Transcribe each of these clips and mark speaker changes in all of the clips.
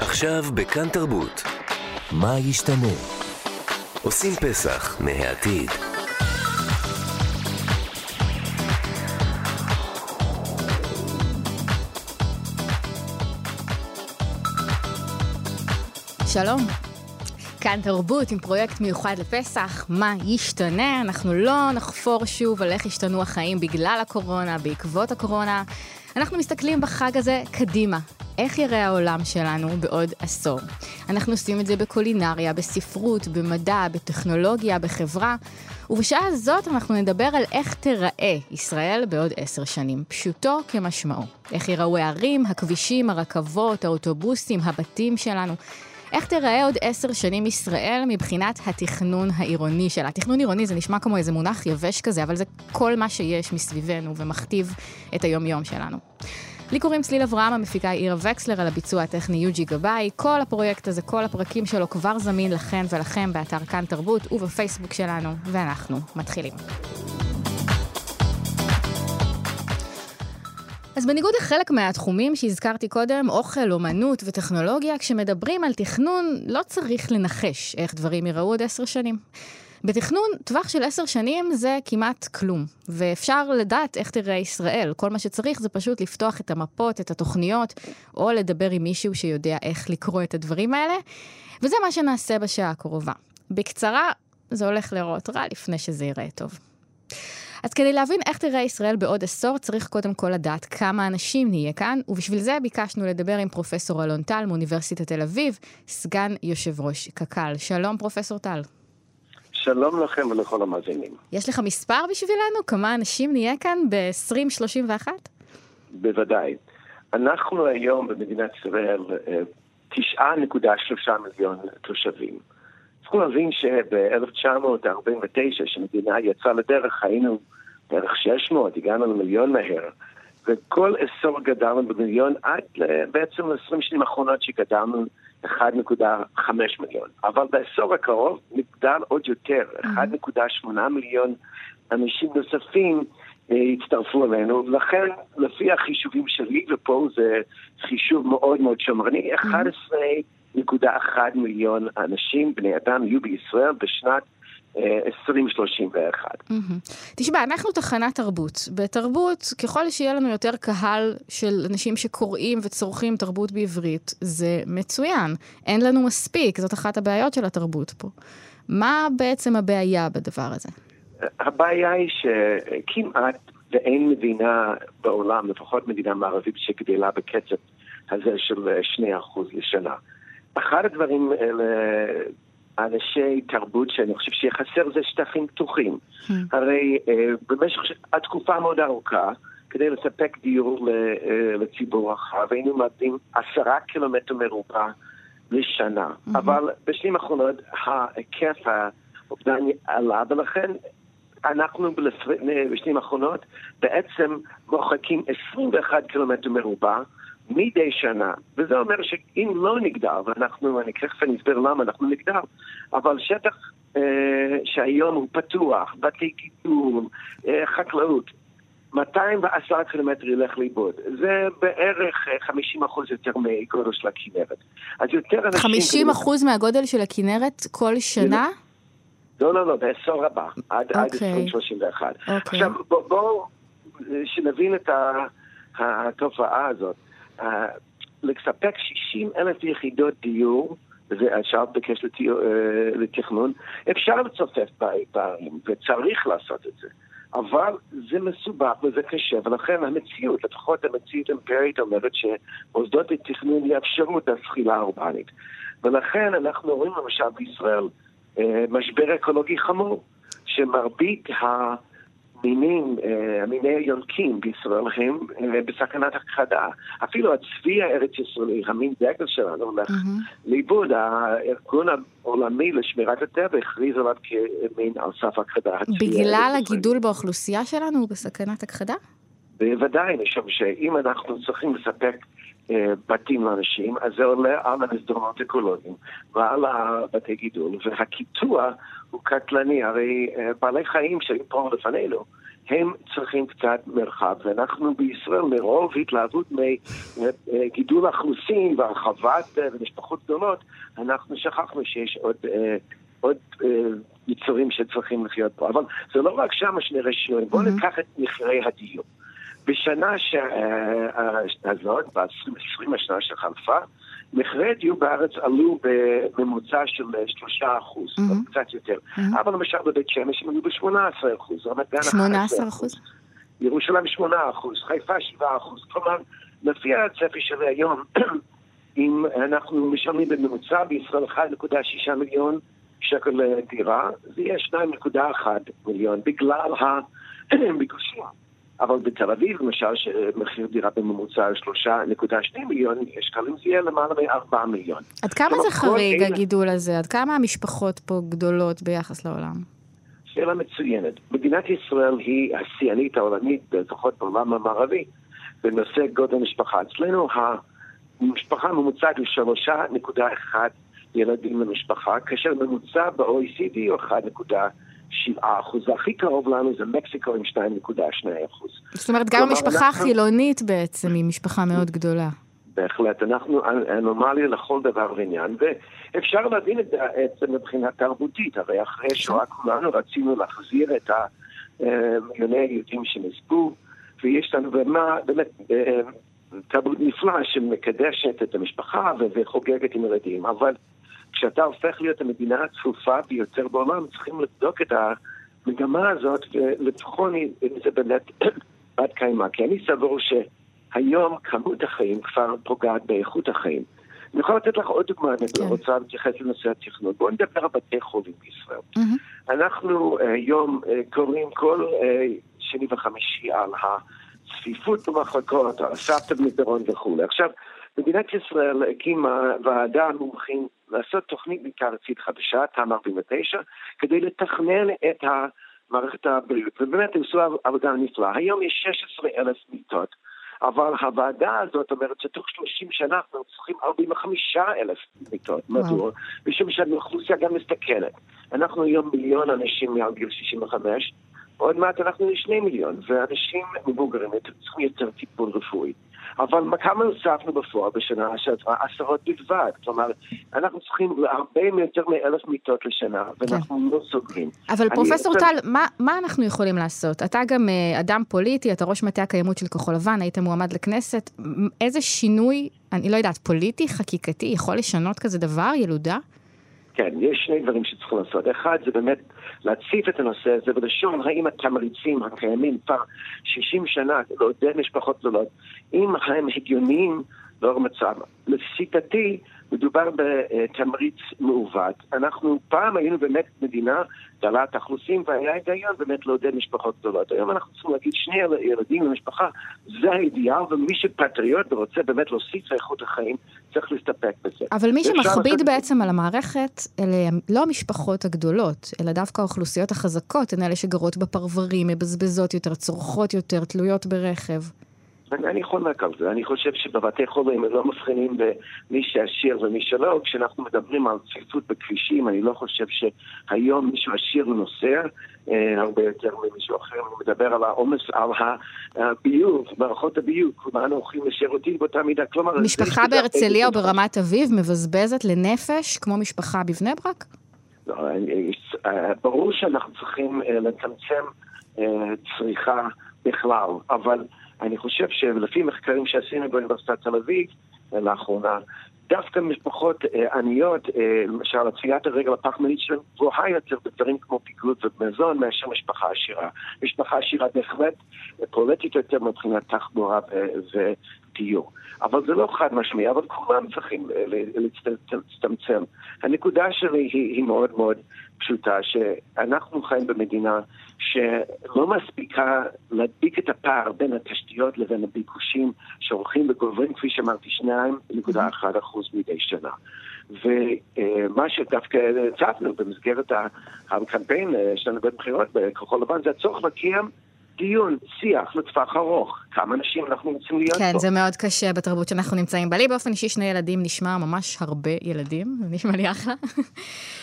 Speaker 1: עכשיו בכאן תרבות. מה ישתנה? עושים פסח מהעתיד.
Speaker 2: שלום. כאן תרבות עם פרויקט מיוחד לפסח, מה ישתנה? אנחנו לא נחפור שוב על איך השתנו החיים בגלל הקורונה, בעקבות הקורונה. אנחנו מסתכלים בחג הזה קדימה. איך יראה העולם שלנו בעוד עשור? אנחנו עושים את זה בקולינריה, בספרות, במדע, בטכנולוגיה, בחברה. ובשעה הזאת אנחנו נדבר על איך תיראה ישראל בעוד עשר שנים, פשוטו כמשמעו. איך ייראו הערים, הכבישים, הרכבות, האוטובוסים, הבתים שלנו. איך תיראה עוד עשר שנים ישראל מבחינת התכנון העירוני שלה? תכנון עירוני זה נשמע כמו איזה מונח יבש כזה, אבל זה כל מה שיש מסביבנו ומכתיב את היום-יום שלנו. לי קוראים צליל אברהם, המפיקה עירה וקסלר, על הביצוע הטכני יוג'י גבאי. כל הפרויקט הזה, כל הפרקים שלו כבר זמין לכן ולכם באתר כאן תרבות ובפייסבוק שלנו, ואנחנו מתחילים. אז בניגוד לחלק מהתחומים שהזכרתי קודם, אוכל, אומנות וטכנולוגיה, כשמדברים על תכנון, לא צריך לנחש איך דברים ייראו עוד עשר שנים. בתכנון, טווח של עשר שנים זה כמעט כלום, ואפשר לדעת איך תראה ישראל. כל מה שצריך זה פשוט לפתוח את המפות, את התוכניות, או לדבר עם מישהו שיודע איך לקרוא את הדברים האלה, וזה מה שנעשה בשעה הקרובה. בקצרה, זה הולך להיראות רע לפני שזה ייראה טוב. אז כדי להבין איך תראה ישראל בעוד עשור, צריך קודם כל לדעת כמה אנשים נהיה כאן, ובשביל זה ביקשנו לדבר עם פרופסור אלון טל מאוניברסיטת תל אביב, סגן יושב ראש קק"ל. שלום, פרופסור טל.
Speaker 3: שלום לכם ולכל המאזינים.
Speaker 2: יש לך מספר בשבילנו? כמה אנשים נהיה כאן ב-2031?
Speaker 3: בוודאי. אנחנו היום במדינת ישראל 9.3 מיליון תושבים. צריכים להבין שב-1949, כשמדינה יצאה לדרך, היינו בערך 600, הגענו למיליון מהר. וכל עשור גדלנו במיליון עד בעצם ל-20 שנים האחרונות שגדלנו 1.5 מיליון. אבל בעשור הקרוב נגדל עוד יותר, 1.8 מיליון אנשים נוספים הצטרפו אלינו, ולכן לפי החישובים שלי, ופה זה חישוב מאוד מאוד שמרני, 11 נקודה אחד מיליון אנשים, בני אדם, יהיו בישראל בשנת 2031.
Speaker 2: תשמע, אנחנו תחנת תרבות. בתרבות, ככל שיהיה לנו יותר קהל של אנשים שקוראים וצורכים תרבות בעברית, זה מצוין. אין לנו מספיק, זאת אחת הבעיות של התרבות פה. מה בעצם הבעיה בדבר הזה?
Speaker 3: הבעיה היא שכמעט ואין מדינה בעולם, לפחות מדינה מערבית, שגדלה בקצב הזה של 2% לשנה. אחד הדברים האלה, אנשי תרבות שאני חושב שיהיה חסר זה שטחים פתוחים. Hmm. הרי uh, במשך התקופה מאוד ארוכה, כדי לספק דיור לציבור רחב, היינו מאבדים עשרה קילומטר מרובע לשנה. Mm-hmm. אבל בשנים האחרונות ההיקף האובדני עלה, ולכן אנחנו בשנים האחרונות בעצם מוחקים 21 קילומטר מרובע מדי שנה, וזה אומר שאם לא נגדל, ואנחנו, אני תכף אני אסביר למה אנחנו נגדל, אבל שטח אה, שהיום הוא פתוח, בתי גידול, אה, חקלאות, 210 קילומטר ילך לאיבוד. זה בערך 50 אה, אחוז יותר מגודל של הכנרת.
Speaker 2: אז יותר אנשים... 50 אחוז מהגודל של הכנרת כל שנה?
Speaker 3: לא, לא, לא, בעשור הבא, עד, okay. עד 2031. Okay. עכשיו, בואו, בוא, שנבין את התופעה הזאת. לספק 60 אלף יחידות דיור, וזה אפשר בקשר אה, לתכנון, אפשר לצופף בערים, וצריך לעשות את זה. אבל זה מסובך וזה קשה, ולכן המציאות, לפחות המציאות האמפרית אומרת שמוסדות התכנון יאפשרו את הזחילה האורבנית. ולכן אנחנו רואים למשל בישראל אה, משבר אקולוגי חמור, שמרבית ה... מינים, אה, מיני היונקים בישראל הם אה, בסכנת הכחדה. אפילו הצבי הארץ ישראלי, המין דגל שלנו, הולך לאיבוד. הארגון העולמי לשמירת הטבע הכריז עליו כמין על סף הכחדה.
Speaker 2: בגלל הגידול באוכלוסייה שלנו הוא בסכנת הכחדה?
Speaker 3: בוודאי, משום שאם אנחנו צריכים לספק בתים לאנשים, אז זה עולה על המסדרונות אקולוגיים ועל הבתי גידול, והקיטוע הוא קטלני, הרי בעלי חיים שהיו פה לפנינו, הם צריכים קצת מרחב, ואנחנו בישראל מרוב התלהבות מגידול האוכלוסין והרחבת משפחות גדולות, אנחנו שכחנו שיש עוד, עוד יצורים שצריכים לחיות פה. אבל זה לא רק שם שנראה שינויים, בואו ניקח את מחירי הדיור. בשנה הזאת, ב-20 השנה שחלפה, מחירי הדיור בארץ עלו בממוצע של 3 אחוז, mm-hmm. קצת יותר. Mm-hmm. אבל למשל בבית שמש הם עלו ב-18 אחוז, רמת גן
Speaker 2: 18 אחוז?
Speaker 3: ירושלים 8 אחוז, חיפה 7 אחוז. כלומר, לפי הצפי שלי היום, אם אנחנו משלמים בממוצע בישראל 1.6 מיליון שקל לדירה, זה יהיה 2.1 מיליון בגלל הביקושים. אבל בתל אביב, למשל, שמחיר דירה בממוצע 3.2 מיליון שקלים, זה יהיה למעלה מ-4 מיליון.
Speaker 2: עד כמה זה חריג, הגידול הזה? עד כמה המשפחות פה גדולות ביחס לעולם?
Speaker 3: שאלה מצוינת. מדינת ישראל היא השיאנית העולמית, לפחות בעולם המערבי, בנושא גודל משפחה. אצלנו המשפחה הממוצעת היא 3.1 ילדים למשפחה, כאשר ממוצע ב-OECD הוא 1.2. 7 אחוז, והכי קרוב לנו זה מקסיקו עם 2.2 אחוז.
Speaker 2: זאת אומרת, גם המשפחה אנחנו... החילונית בעצם היא משפחה מאוד גדולה.
Speaker 3: בהחלט, אנחנו אנומליה לכל דבר ועניין, ואפשר להבין את זה מבחינה תרבותית, הרי אחרי שואה כולנו רצינו להחזיר את מיליוני היהודים שנספו, ויש לנו באמת אה, תרבות נפלאה שמקדשת את המשפחה וחוגגת עם ילדים, אבל כשאתה הופך להיות המדינה הצפופה ביותר בעולם, צריכים לבדוק את המגמה הזאת ולבחון אם זה באמת בת קיימא. כי אני סבור שהיום כמות החיים כבר פוגעת באיכות החיים. אני יכול לתת לך עוד דוגמה, אני כן. רוצה להתייחס לנושא התכנון. בואו נדבר על בתי חולים בישראל. Mm-hmm. אנחנו אה, היום uh, קוראים כל uh, שני וחמישי על הצפיפות במחלקות, על הסבתא במדרון וכולי. עכשיו, מדינת ישראל הקימה ועדה מומחים לעשות תוכנית מתאר ארצית חדשה, תמ"א 49, כדי לתכנן את מערכת הבריאות, ובאמת הם עשו עבודה נפלאה. היום יש 16 אלף מיטות, אבל הוועדה הזאת אומרת שתוך 30 שנה אנחנו צריכים 45 אלף מיטות. מדוע? משום שהאוכלוסייה גם מסתכנת. אנחנו היום מיליון אנשים מעל גיל 65, עוד מעט אנחנו שני מיליון, ואנשים מבוגרים צריכים יותר טיפול רפואי. אבל כמה הוספנו בפועל בשנה שעברה? עשרות בלבד. כלומר, אנחנו צריכים הרבה יותר מאלף מיטות לשנה, ואנחנו כן. לא סוגרים.
Speaker 2: אבל פרופסור טל, מה, מה אנחנו יכולים לעשות? אתה גם uh, אדם פוליטי, אתה ראש מטה הקיימות של כחול לבן, היית מועמד לכנסת. איזה שינוי, אני לא יודעת, פוליטי, חקיקתי, יכול לשנות כזה דבר, ילודה?
Speaker 3: כן, יש שני דברים שצריכים לעשות. אחד, זה באמת להציף את הנושא הזה ולשאול האם התמריצים הקיימים כבר 60 שנה לעודד משפחות גדולות, אם הם הגיוניים לאור המצב. לשיטתי, מדובר בתמריץ מעוות. אנחנו פעם היינו באמת מדינה דלת אכלוסים והיה היגיון באמת לעודד משפחות גדולות. היום אנחנו צריכים להגיד שני ילדים למשפחה, זה האידיאל, ומי שפטריוט ורוצה באמת להוסיף לאיכות החיים, צריך להסתפק בזה.
Speaker 2: אבל מי שמכביד לתת... בעצם על המערכת, אלה לא המשפחות הגדולות, אלא דווקא האוכלוסיות החזקות, הן אלה שגרות בפרברים, מבזבזות יותר, צורכות יותר, תלויות ברכב.
Speaker 3: אני חולק על זה. אני חושב שבבתי חולים הם לא מבחינים במי שעשיר ומי שלא. כשאנחנו מדברים על צפיפות בכבישים, אני לא חושב שהיום מישהו עשיר נוסע אה, הרבה יותר ממישהו אחר. אני מדבר על העומס, על הביוב, מערכות הביוב. כולנו הולכים לשירותים באותה מידה. כלומר...
Speaker 2: משפחה בהרצליה או ברמת אביב מבזבזת לנפש כמו משפחה בבני ברק?
Speaker 3: לא, אה, ברור שאנחנו צריכים אה, לצמצם צריכה בכלל, אבל... אני חושב שלפי מחקרים שעשינו באוניברסיטת תל אביב אה, לאחרונה, דווקא משפחות אה, עניות, אה, למשל, הצפיית הרגל הפחמנית שלהם גבוהה יותר בדברים כמו פיגוד ומזון מאשר משפחה עשירה. משפחה עשירה בהחלט פולטת יותר מבחינת תחבורה ודיור. אבל זה לא חד משמעי, אבל כולם צריכים להצטמצם. הנקודה שלי היא, היא מאוד מאוד פשוטה, שאנחנו חיים במדינה שלא מספיקה להדביק את הפער בין התשתיות לבין הביקושים שהולכים וגוברים, כפי שאמרתי, 2.1% מדי שנה. ומה שדווקא הצפנו במסגרת הקמפיין שלנו בבחירות בכחול לבן זה הצורך לקיים דיון, שיח לטווח ארוך, כמה אנשים אנחנו רוצים להיות
Speaker 2: כן,
Speaker 3: פה.
Speaker 2: כן, זה מאוד קשה בתרבות שאנחנו נמצאים בה. לי באופן אישי שני ילדים נשמע ממש הרבה ילדים, זה נשמע לי אחלה.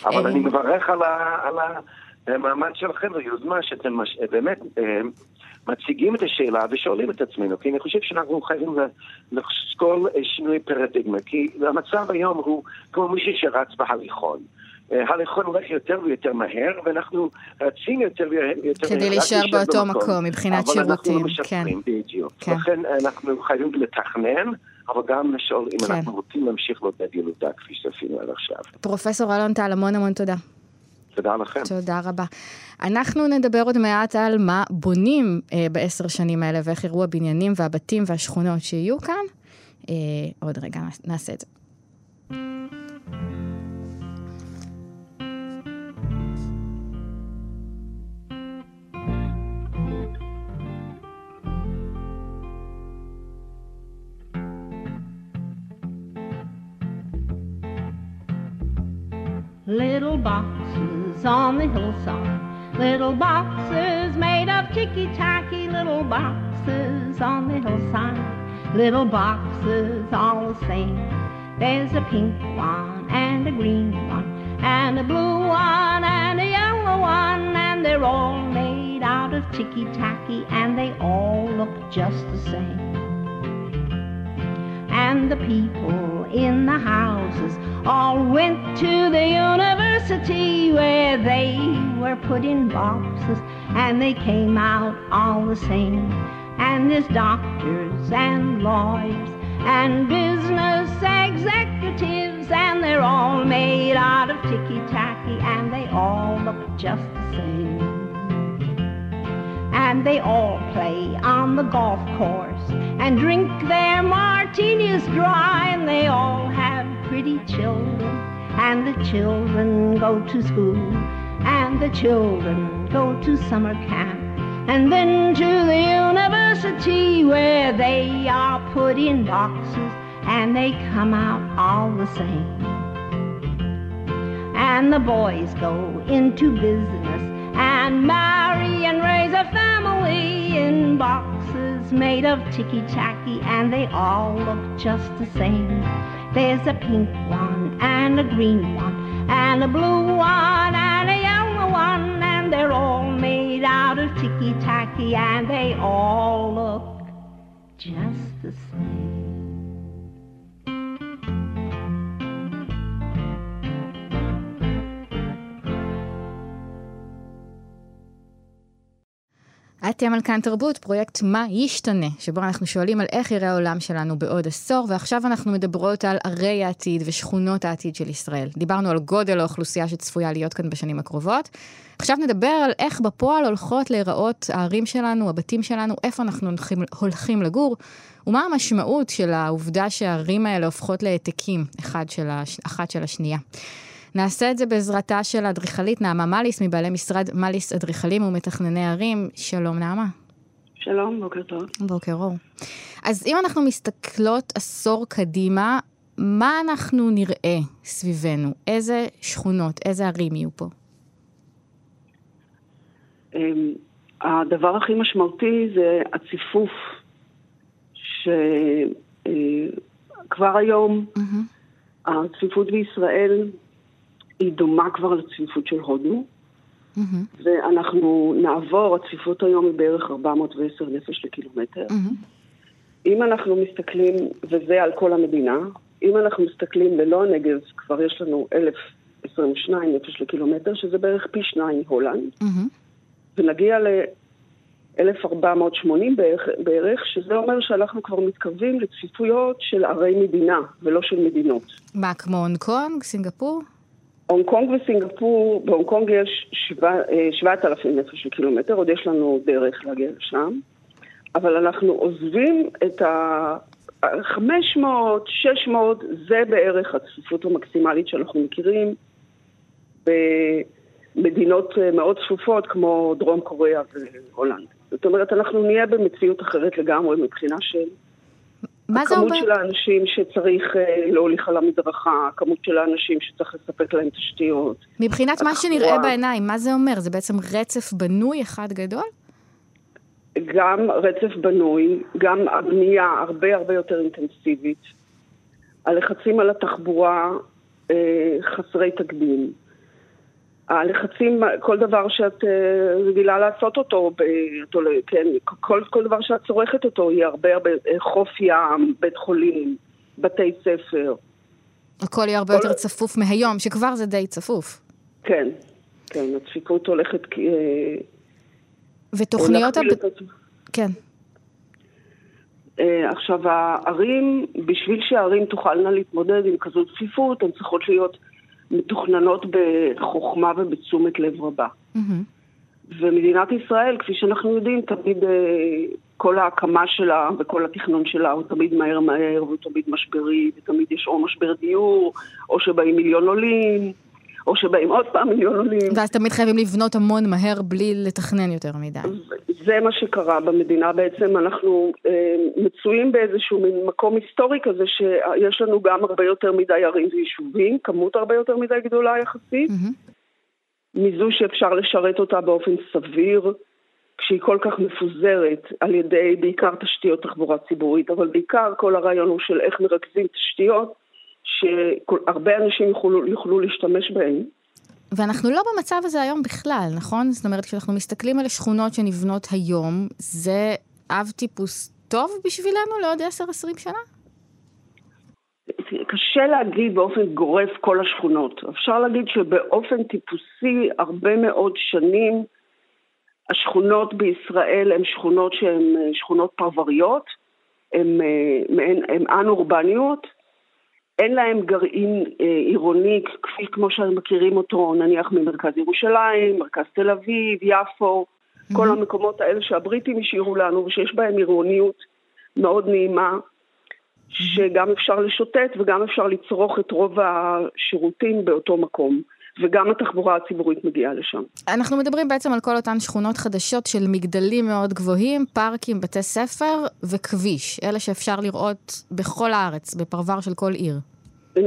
Speaker 3: אבל אני אה, מברך על, ה, על המעמד שלכם, היוזמה שאתם מש... באמת אה, מציגים את השאלה ושואלים את עצמנו, כי אני חושב שאנחנו חייבים לשקול שינוי פרדיגמה, כי המצב היום הוא כמו מישהו שרץ בהליכון. הליכון הולך יותר ויותר מהר, ואנחנו רצים יותר ויותר
Speaker 4: מהר. כדי להישאר באותו מקום, מבחינת שירותים.
Speaker 3: אבל אנחנו לא משפרים, כן. בדיוק. כן. לכן אנחנו חייבים לתכנן. אבל גם לשאול אם כן. אנחנו רוצים להמשיך לעודד ילודה כפי שעשינו עד עכשיו.
Speaker 4: פרופסור אלון טל, המון המון תודה.
Speaker 3: תודה לכם.
Speaker 4: תודה רבה. אנחנו נדבר עוד מעט על מה בונים אה, בעשר שנים האלה ואיך יראו הבניינים והבתים והשכונות שיהיו כאן. אה, עוד רגע נעשה את זה. Boxes on the hillside, little boxes made of ticky tacky, little boxes on the hillside, little boxes all the same. There's a pink one and a green one, and a blue one and a yellow one, and they're all made out of ticky tacky, and they all look just the same. And the people in the houses all went to the university where they were put in boxes and they came out all the same. And there's doctors and lawyers and business executives and they're all made out of ticky tacky and they all look just the same. And they all play on the golf course and drink their martinis dry, and they all have pretty children, and the children go to school, and the children go to summer camp, and then to the university where they are put in boxes. And they come out all the same. And the boys go into business and marry and raise a family in boxes made of ticky tacky and they all look just the same. There's a pink one and a green one and a blue one and a yellow one and they're all made out of ticky tacky and they all look just the same. אתם על כאן תרבות, פרויקט מה ישתנה, שבו אנחנו שואלים על איך יראה העולם שלנו בעוד עשור, ועכשיו אנחנו מדברות על ערי העתיד ושכונות העתיד של ישראל. דיברנו על גודל האוכלוסייה שצפויה להיות כאן בשנים הקרובות. עכשיו נדבר על איך בפועל הולכות להיראות הערים שלנו, הבתים שלנו, איפה אנחנו הולכים, הולכים לגור, ומה המשמעות של העובדה שהערים האלה הופכות להעתקים אחד של, הש... של השנייה. נעשה את זה בעזרתה של האדריכלית נעמה מליס, מבעלי משרד מליס אדריכלים ומתכנני ערים. שלום נעמה.
Speaker 5: שלום, בוקר טוב.
Speaker 4: בוקר אור. אז אם אנחנו מסתכלות עשור קדימה, מה אנחנו נראה סביבנו? איזה שכונות, איזה ערים יהיו פה?
Speaker 5: אמ, הדבר הכי משמעותי זה הציפוף, שכבר אה, היום mm-hmm. הצפיפות בישראל היא דומה כבר לצפיפות של הודו, mm-hmm. ואנחנו נעבור, הצפיפות היום היא בערך 410 נפש לקילומטר. Mm-hmm. אם אנחנו מסתכלים, וזה על כל המדינה, אם אנחנו מסתכלים ללא הנגב, כבר יש לנו 1,022 נפש לקילומטר, שזה בערך פי שניים מהולנד, mm-hmm. ונגיע ל-1,480 בערך, בערך, שזה אומר שאנחנו כבר מתקרבים לצפיפויות של ערי מדינה, ולא של מדינות.
Speaker 4: מה, כמו הונג קונג, סינגפור?
Speaker 5: הונג קונג וסינגפור, בהונג קונג יש 7,000 נפש לקילומטר, עוד יש לנו דרך להגיע לשם, אבל אנחנו עוזבים את ה... 500, 600, זה בערך הצפיפות המקסימלית שאנחנו מכירים במדינות אה, מאוד צפופות כמו דרום קוריאה והולנד. זאת אומרת, אנחנו נהיה במציאות אחרת לגמרי מבחינה של מה זה אומר? הכמות של האנשים שצריך uh, להוליך על המדרכה, הכמות של האנשים שצריך לספק להם תשתיות.
Speaker 4: מבחינת מה שנראה בעיניים, מה זה אומר? זה בעצם רצף בנוי אחד גדול?
Speaker 5: גם רצף בנוי, גם הבנייה הרבה הרבה יותר אינטנסיבית. הלחצים על התחבורה אה, חסרי תקדים. הלחצים, כל דבר שאת אה, רגילה לעשות אותו, כן, כל, כל דבר שאת צורכת אותו, היא הרבה הרבה, אה, חוף ים, בית חולים, בתי ספר.
Speaker 2: הכל יהיה הרבה כל... יותר צפוף מהיום, שכבר זה די צפוף.
Speaker 5: כן, כן, הצפיפות הולכת... אה,
Speaker 2: ותוכניות... הב... כן.
Speaker 5: עכשיו, הערים, בשביל שהערים תוכלנה להתמודד עם כזו צפיפות, הן צריכות להיות מתוכננות בחוכמה ובתשומת לב רבה. Mm-hmm. ומדינת ישראל, כפי שאנחנו יודעים, תמיד אה, כל ההקמה שלה וכל התכנון שלה הוא תמיד מהר מהר והוא תמיד משברי, ותמיד יש או משבר דיור, או שבאים מיליון עולים, או שבאים עוד פעם מיליון עולים.
Speaker 2: ואז תמיד חייבים לבנות המון מהר בלי לתכנן יותר מדי.
Speaker 5: זה מה שקרה במדינה בעצם, אנחנו אה, מצויים באיזשהו מין מקום היסטורי כזה שיש לנו גם הרבה יותר מדי ערים ויישובים, כמות הרבה יותר מדי גדולה יחסית, mm-hmm. מזו שאפשר לשרת אותה באופן סביר, כשהיא כל כך מפוזרת על ידי בעיקר תשתיות תחבורה ציבורית, אבל בעיקר כל הרעיון הוא של איך מרכזים תשתיות שהרבה אנשים יוכלו, יוכלו להשתמש בהן.
Speaker 2: ואנחנו לא במצב הזה היום בכלל, נכון? זאת אומרת, כשאנחנו מסתכלים על שכונות שנבנות היום, זה אב טיפוס טוב בשבילנו לעוד 10-20 שנה?
Speaker 5: קשה להגיד באופן גורף כל השכונות. אפשר להגיד שבאופן טיפוסי הרבה מאוד שנים השכונות בישראל הן שכונות שהן אה, שכונות פרבריות, הן אה, אנ-אורבניות, אין להם גרעין אה, עירוני כפי כמו שאנחנו מכירים אותו נניח ממרכז ירושלים, מרכז תל אביב, יפו, mm-hmm. כל המקומות האלה שהבריטים השאירו לנו ושיש בהם עירוניות מאוד נעימה, mm-hmm. שגם אפשר לשוטט וגם אפשר לצרוך את רוב השירותים באותו מקום. וגם התחבורה הציבורית מגיעה לשם.
Speaker 2: אנחנו מדברים בעצם על כל אותן שכונות חדשות של מגדלים מאוד גבוהים, פארקים, בתי ספר וכביש, אלה שאפשר לראות בכל הארץ, בפרבר של כל עיר.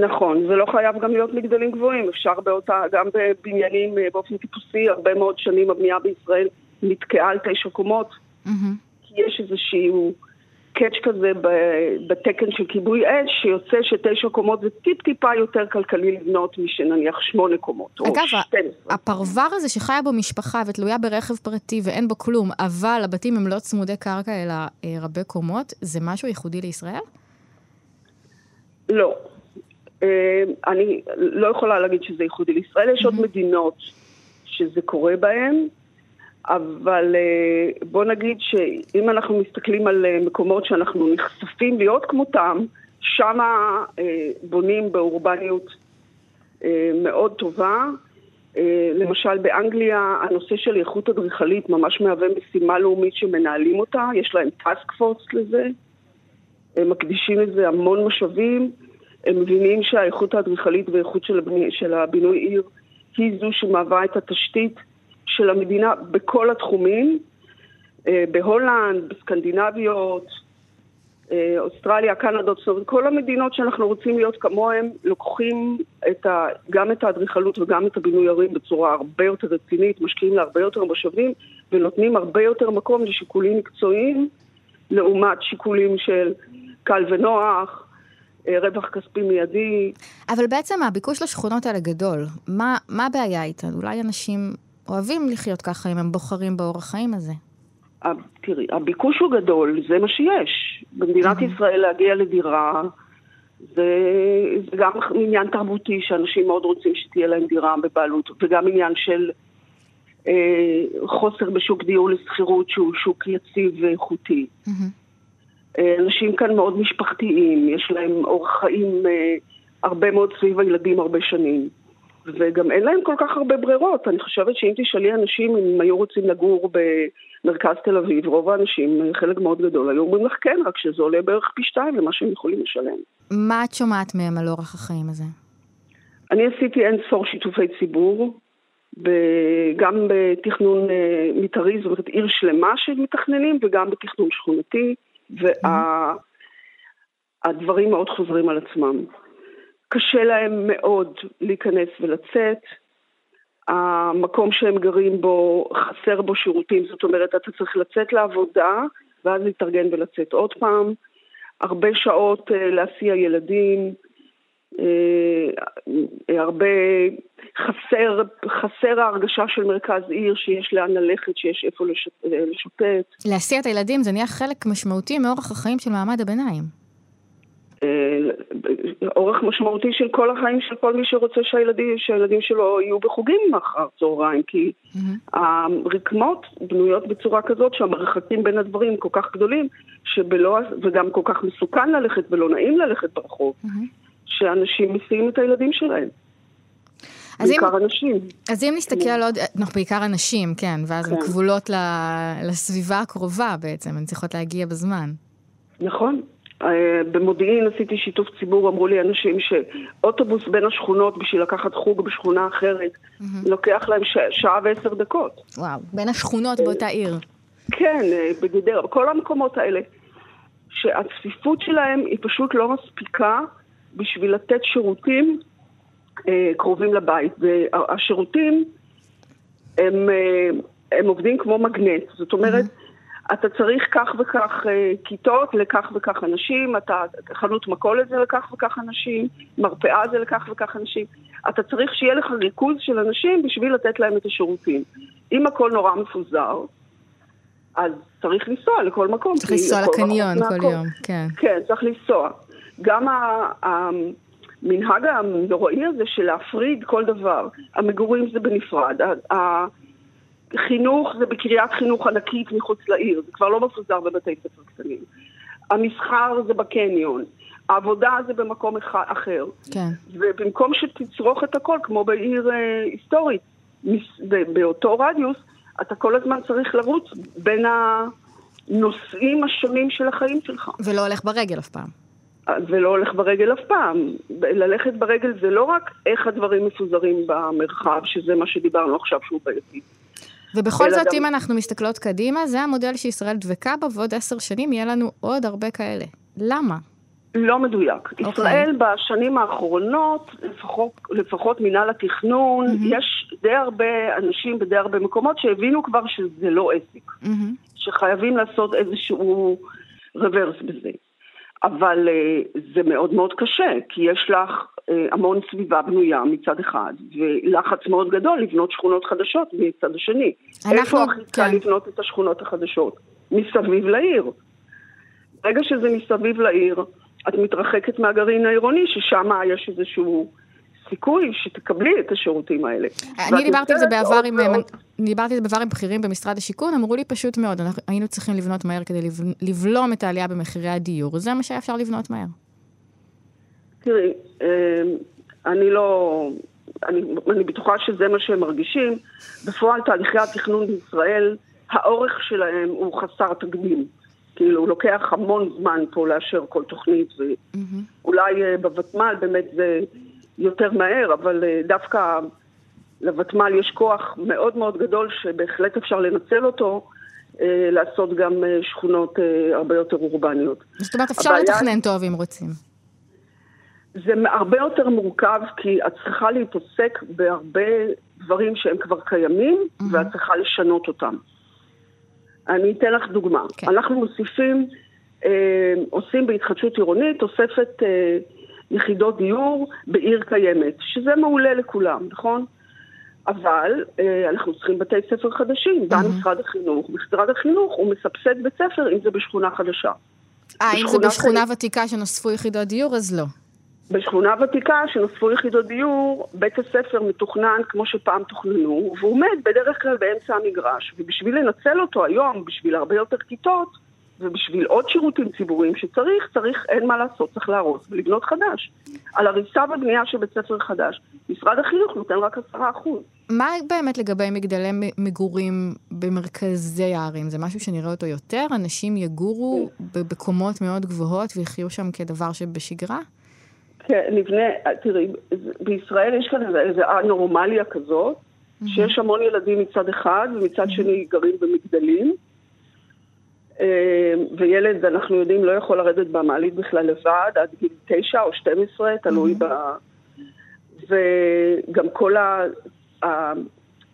Speaker 5: נכון, זה לא חייב גם להיות מגדלים גבוהים, אפשר באותה, גם בבניינים אה, באופן טיפוסי, הרבה מאוד שנים הבנייה בישראל נתקעה על תשע קומות, mm-hmm. כי יש איזשהו קאץ' כזה בתקן של כיבוי אש, שיוצא שתשע קומות זה טיפ-טיפה יותר כלכלי לבנות משנניח שמונה קומות,
Speaker 2: אגב, או 12. הפרבר הזה שחיה בו משפחה ותלויה ברכב פרטי ואין בו כלום, אבל הבתים הם לא צמודי קרקע אלא אה, רבי קומות, זה משהו ייחודי לישראל?
Speaker 5: לא. אה, אני לא יכולה להגיד שזה ייחודי לישראל, יש עוד מדינות שזה קורה בהן. אבל אה, בוא נגיד שאם אנחנו מסתכלים על אה, מקומות שאנחנו נחשפים להיות כמותם, שמה אה, בונים באורבניות מאוד טובה. למשל באנגליה הנושא של איכות אדריכלית ממש מהווה משימה לאומית שמנהלים אותה, יש להם טאסק פורס לזה, הם מקדישים לזה המון משאבים, הם מבינים שהאיכות האדריכלית ואיכות של, הבני, של הבינוי עיר היא זו שמהווה את התשתית של המדינה בכל התחומים, אה, בהולנד, בסקנדינביות, אה, אוסטרליה, קנדה, כל המדינות שאנחנו רוצים להיות כמוהם, לוקחים את ה, גם את האדריכלות וגם את הבינוי ערים בצורה הרבה יותר רצינית, משקיעים לה הרבה יותר משאבים ונותנים הרבה יותר מקום לשיקולים מקצועיים לעומת שיקולים של קל ונוח, אה, רווח כספי מיידי.
Speaker 2: אבל בעצם הביקוש לשכונות האלה גדול. מה, מה הבעיה איתן? אולי אנשים אוהבים לחיות ככה אם הם בוחרים באורח חיים הזה.
Speaker 5: תראי, הביקוש הוא גדול, זה מה שיש. במדינת ישראל להגיע לדירה זה, זה גם עניין תרבותי, שאנשים מאוד רוצים שתהיה להם דירה בבעלות, וגם עניין של אה, חוסר בשוק דיור לשכירות שהוא שוק יציב ואיכותי. אה, אנשים כאן מאוד משפחתיים, יש להם אורח חיים אה, הרבה מאוד סביב הילדים הרבה שנים. וגם אין להם כל כך הרבה ברירות. אני חושבת שאם תשאלי אנשים אם היו רוצים לגור במרכז תל אביב, רוב האנשים, חלק מאוד גדול, היו אומרים לך כן, רק שזה עולה בערך פי שתיים למה שהם יכולים לשלם.
Speaker 2: מה את שומעת מהם על אורח החיים הזה?
Speaker 5: אני עשיתי אין ספור שיתופי ציבור, גם בתכנון אה, מתארי, זאת אומרת עיר שלמה של מתכננים, וגם בתכנון שכונתי, והדברים מאוד חוזרים על עצמם. קשה להם מאוד להיכנס ולצאת. המקום שהם גרים בו, חסר בו שירותים, זאת אומרת, אתה צריך לצאת לעבודה, ואז להתארגן ולצאת עוד פעם. הרבה שעות uh, להסיע ילדים, אה, הרבה חסר, חסר ההרגשה של מרכז עיר, שיש לאן ללכת, שיש איפה לשוטט.
Speaker 2: להסיע את הילדים זה נהיה חלק משמעותי מאורח החיים של מעמד הביניים.
Speaker 5: אה, אורך משמעותי של כל החיים של כל מי שרוצה שהילדים, שהילדים שלו יהיו בחוגים אחר צהריים, כי mm-hmm. הרקמות בנויות בצורה כזאת שהמרחקים בין הדברים כל כך גדולים, שבלא, וגם כל כך מסוכן ללכת ולא נעים ללכת ברחוב, mm-hmm. שאנשים מסיעים את הילדים שלהם. בעיקר אם, אנשים.
Speaker 2: אז אם נסתכל. על עוד, אנחנו בעיקר אנשים, כן, ואז כן. הן כבולות לסביבה הקרובה בעצם, הן צריכות להגיע בזמן.
Speaker 5: נכון. אה, במודיעין עשיתי שיתוף ציבור, אמרו לי אנשים שאוטובוס בין השכונות בשביל לקחת חוג בשכונה אחרת, mm-hmm. לוקח להם ש... שעה ועשר דקות.
Speaker 2: וואו, בין השכונות באותה עיר.
Speaker 5: כן, אה, בגדרה, בכל המקומות האלה, שהצפיפות שלהם היא פשוט לא מספיקה בשביל לתת שירותים אה, קרובים לבית. והשירותים הם, אה, הם עובדים כמו מגנט, זאת אומרת, mm-hmm. אתה צריך כך וכך אה, כיתות לכך וכך אנשים, אתה, חנות מכולת זה לכך וכך אנשים, מרפאה זה לכך וכך אנשים. אתה צריך שיהיה לך ריכוז של אנשים בשביל לתת להם את השירותים. אם הכל נורא מפוזר, אז צריך לנסוע לכל מקום.
Speaker 2: צריך לנסוע לקניון כל יום, כן.
Speaker 5: כן, צריך לנסוע. גם המנהג הנוראי הזה של להפריד כל דבר, המגורים זה בנפרד, חינוך זה בקריית חינוך ענקית מחוץ לעיר, זה כבר לא מפוזר בבתי ספר קטנים. המסחר זה בקניון, העבודה זה במקום אחר.
Speaker 2: כן.
Speaker 5: ובמקום שתצרוך את הכל, כמו בעיר אה, היסטורית, באותו רדיוס, אתה כל הזמן צריך לרוץ בין הנושאים השונים של החיים שלך.
Speaker 2: ולא הולך ברגל אף פעם.
Speaker 5: ולא הולך ברגל אף פעם. ללכת ברגל זה לא רק איך הדברים מפוזרים במרחב, שזה מה שדיברנו עכשיו שהוא בעייתי.
Speaker 2: ובכל זאת, גם... אם אנחנו מסתכלות קדימה, זה המודל שישראל דבקה בו, ועוד עשר שנים יהיה לנו עוד הרבה כאלה. למה?
Speaker 5: לא מדויק. Okay. אוקיי. ישראל בשנים האחרונות, לפחות, לפחות מינהל התכנון, mm-hmm. יש די הרבה אנשים בדי הרבה מקומות שהבינו כבר שזה לא עסק. Mm-hmm. שחייבים לעשות איזשהו רוורס בזה. אבל uh, זה מאוד מאוד קשה, כי יש לך uh, המון סביבה בנויה מצד אחד, ולחץ מאוד גדול לבנות שכונות חדשות מצד השני. אנחנו, איפה הכי כן. קל לבנות את השכונות החדשות? מסביב לעיר. ברגע שזה מסביב לעיר, את מתרחקת מהגרעין העירוני, ששם יש איזשהו סיכוי שתקבלי את השירותים האלה.
Speaker 2: אני דיברתי על זה בעבר עם, דיברתי על זה בעבר עם בכירים במשרד השיכון, אמרו לי פשוט מאוד, אנחנו היינו צריכים לבנות מהר כדי לבלום את העלייה במחירי הדיור, זה מה שהיה אפשר לבנות מהר.
Speaker 5: תראי, אמ, אני לא, אני, אני בטוחה שזה מה שהם מרגישים. בפועל תהליכי התכנון בישראל, האורך שלהם הוא חסר תקדים. כאילו, הוא לוקח המון זמן פה לאשר כל תוכנית, ואולי mm-hmm. בוותמ"ל באמת זה יותר מהר, אבל אה, דווקא לוותמ"ל יש כוח מאוד מאוד גדול שבהחלט אפשר לנצל אותו. אה, לעשות גם אה, שכונות הרבה יותר אורבניות.
Speaker 2: זאת אומרת, אפשר הבעיה... לתכנן טוב אם רוצים.
Speaker 5: זה הרבה יותר מורכב, כי את צריכה להתעסק בהרבה דברים שהם כבר קיימים, mm-hmm. ואת צריכה לשנות אותם. אני אתן לך דוגמה. Okay. כן. אנחנו מוסיפים, אה, עושים בהתחדשות עירונית תוספת אה, יחידות דיור בעיר קיימת, שזה מעולה לכולם, נכון? אבל אה, אנחנו צריכים בתי ספר חדשים, גם mm-hmm. משרד החינוך. משרד החינוך הוא מסבסד בית ספר אם זה בשכונה חדשה.
Speaker 2: אה, אם זה בשכונה ח... ותיקה שנוספו יחידות דיור, אז לא.
Speaker 5: בשכונה ותיקה שנוספו יחידות דיור, בית הספר מתוכנן כמו שפעם תוכננו, והוא עומד בדרך כלל באמצע המגרש. ובשביל לנצל אותו היום, בשביל הרבה יותר כיתות, ובשביל עוד שירותים ציבוריים שצריך, צריך, אין מה לעשות, צריך להרוס ולבנות חדש. על הריסה ובנייה של בית ספר חדש, משרד החינוך נותן רק עשרה אחוז.
Speaker 2: מה באמת לגבי מגדלי מגורים במרכזי הערים? זה משהו שנראה אותו יותר? אנשים יגורו בקומות מאוד גבוהות ויחיו שם כדבר שבשגרה?
Speaker 5: כן, נבנה, תראי, בישראל יש כאן איזו אנורמליה כזאת, שיש המון ילדים מצד אחד, ומצד שני גרים במגדלים. אה, וילד, אנחנו יודעים, לא יכול לרדת במעלית בכלל לבד, עד גיל תשע או שתים עשרה, תלוי ב... וגם כל ה... ה...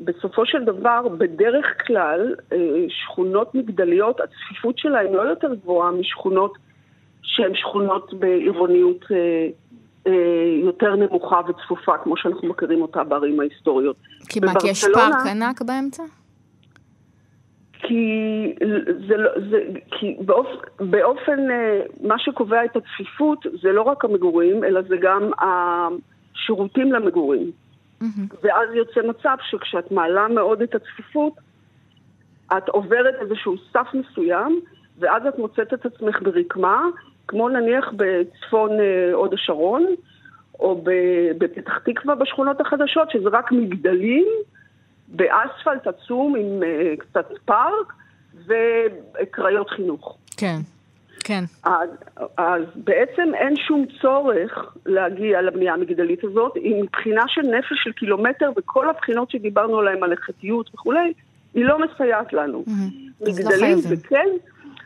Speaker 5: בסופו של דבר, בדרך כלל, אה, שכונות מגדליות, הצפיפות שלהן לא יותר גבוהה משכונות שהן שכונות בעירוניות אה, יותר נמוכה וצפופה, כמו שאנחנו מכירים אותה בערים ההיסטוריות.
Speaker 2: כי מה, כי יש פארק ענק באמצע?
Speaker 5: כי, זה, לא, זה, כי באופ, באופן, מה שקובע את הצפיפות זה לא רק המגורים, אלא זה גם השירותים למגורים. Mm-hmm. ואז יוצא מצב שכשאת מעלה מאוד את הצפיפות, את עוברת איזשהו סף מסוים, ואז את מוצאת את עצמך ברקמה, כמו נניח בצפון אה, הוד השרון, או בפתח תקווה בשכונות החדשות, שזה רק מגדלים באספלט עצום עם uh, קצת פארק וקריות חינוך.
Speaker 2: כן. כן.
Speaker 5: אז, אז בעצם אין שום צורך להגיע לבנייה המגדלית הזאת, היא מבחינה של נפש של קילומטר, וכל הבחינות שדיברנו עליהן, על החטיות וכולי, היא לא מסייעת לנו. Mm-hmm. מגדלים זה כן,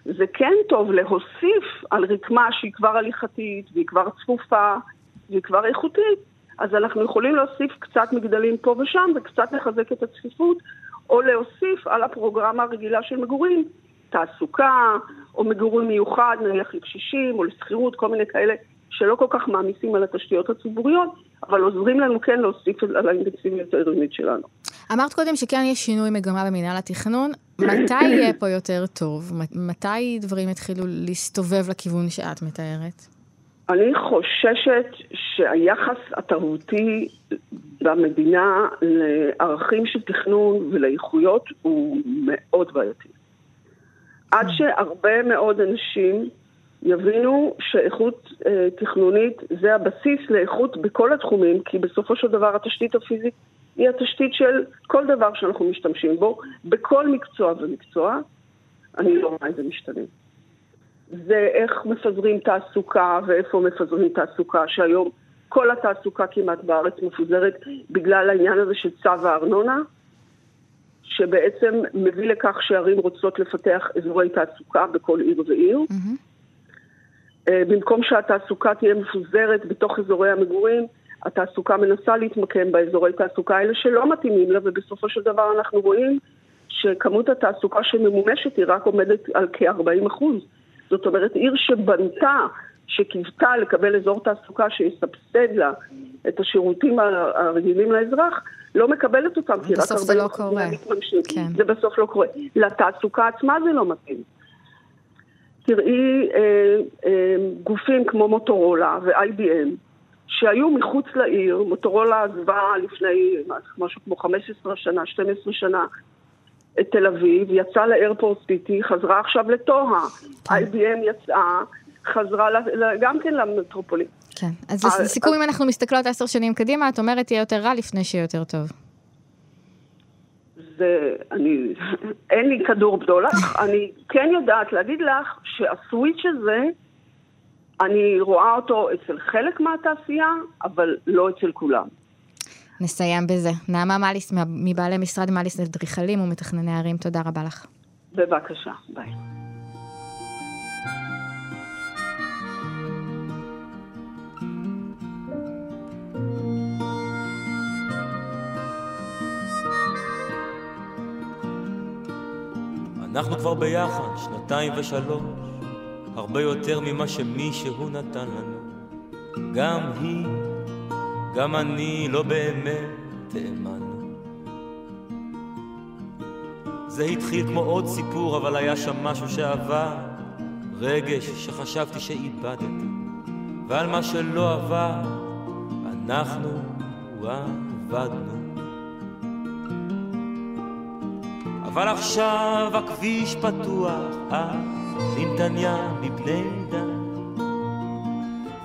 Speaker 5: זה כן טוב להוסיף על רקמה שהיא כבר הליכתית, והיא כבר צפופה, והיא כבר איכותית, אז אנחנו יכולים להוסיף קצת מגדלים פה ושם, וקצת לחזק את הצפיפות, או להוסיף על הפרוגרמה הרגילה של מגורים, תעסוקה, או מגורים מיוחד, נניח לקשישים, או לשכירות, כל מיני כאלה שלא כל כך מעמיסים על התשתיות הציבוריות, אבל עוזרים לנו כן להוסיף על האינטנסיביות העירונית שלנו.
Speaker 2: אמרת קודם שכן יש שינוי מגמה במינהל התכנון. מתי יהיה פה יותר טוב? מתי דברים יתחילו להסתובב לכיוון שאת מתארת?
Speaker 5: אני חוששת שהיחס התרבותי במדינה לערכים של תכנון ולאיכויות הוא מאוד בעייתי. עד שהרבה מאוד אנשים יבינו שאיכות אה, תכנונית זה הבסיס לאיכות בכל התחומים, כי בסופו של דבר התשתית הפיזית היא התשתית של כל דבר שאנחנו משתמשים בו, בכל מקצוע ומקצוע. אני לא רואה את זה משתנה. זה איך מפזרים תעסוקה ואיפה מפזרים תעסוקה, שהיום כל התעסוקה כמעט בארץ מפוזרת בגלל העניין הזה של צו הארנונה, שבעצם מביא לכך שערים רוצות לפתח אזורי תעסוקה בכל עיר ועיר. Mm-hmm. במקום שהתעסוקה תהיה מפוזרת בתוך אזורי המגורים, התעסוקה מנסה להתמקם באזורי תעסוקה האלה שלא מתאימים לה, ובסופו של דבר אנחנו רואים שכמות התעסוקה שממומשת היא רק עומדת על כ-40 אחוז. זאת אומרת, עיר שבנתה, שקיוותה לקבל אזור תעסוקה שיסבסד לה את השירותים הרגילים לאזרח, לא מקבלת אותם,
Speaker 2: כי רק 40 לא קורה.
Speaker 5: כן. זה בסוף לא קורה. לתעסוקה עצמה זה לא מתאים. תראי אה, אה, גופים כמו מוטורולה ו-IBM, שהיו מחוץ לעיר, מוטורולה עזבה לפני משהו כמו 15 שנה, 12 שנה, את תל אביב, יצאה לאיירפורט סיטי, חזרה עכשיו לטוהה. כן. IBM יצאה, חזרה גם כן למטרופולין.
Speaker 2: כן, אז לסיכום, אם אנחנו מסתכלות עשר שנים קדימה, את אומרת יהיה יותר רע לפני שיהיה יותר טוב.
Speaker 5: זה, אני, אין לי כדור בדולח, אני כן יודעת להגיד לך שהסוויץ' הזה, אני רואה אותו אצל חלק מהתעשייה, אבל לא אצל כולם.
Speaker 2: נסיים בזה. נעמה מליס, מבעלי משרד מליס לאדריכלים ומתכנני ערים, תודה רבה לך.
Speaker 5: בבקשה, ביי.
Speaker 6: אנחנו כבר ביחד שנתיים ושלוש, הרבה יותר ממה שמישהו נתן לנו. גם היא גם אני לא באמת האמנו. זה התחיל כמו עוד סיפור, אבל היה שם משהו שעבר, רגש שחשבתי שאיבדתי, ועל מה שלא עבר, אנחנו עבדנו. אבל עכשיו הכביש פתוח, אה, לנתניה מבני דן.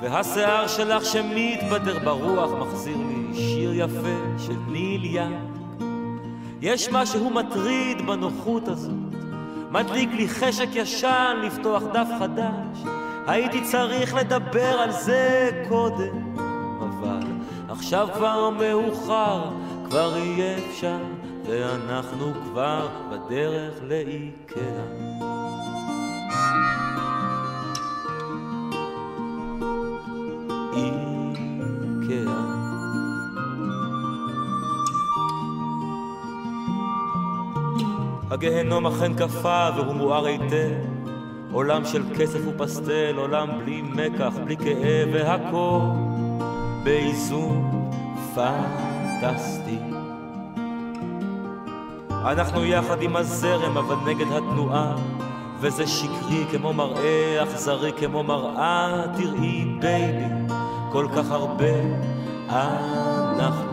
Speaker 6: והשיער שלך שמתבדר ברוח מחזיר לי שיר יפה של ניל ים. יש משהו מטריד בנוחות הזאת, מדליק לי חשק ישן לפתוח דף חדש. הייתי צריך לדבר על זה קודם, אבל עכשיו כבר מאוחר, כבר אי אפשר, ואנחנו כבר בדרך לאיקאה. הגהנום אכן קפא והוא מואר היטב. עולם של כסף ופסטל, עולם בלי מקח, בלי כאב והכל באיזון פנטסטי. אנחנו יחד עם הזרם, אבל נגד התנועה, וזה שקרי כמו מראה, אכזרי כמו מראה. תראי, baby, כל כך הרבה אנחנו.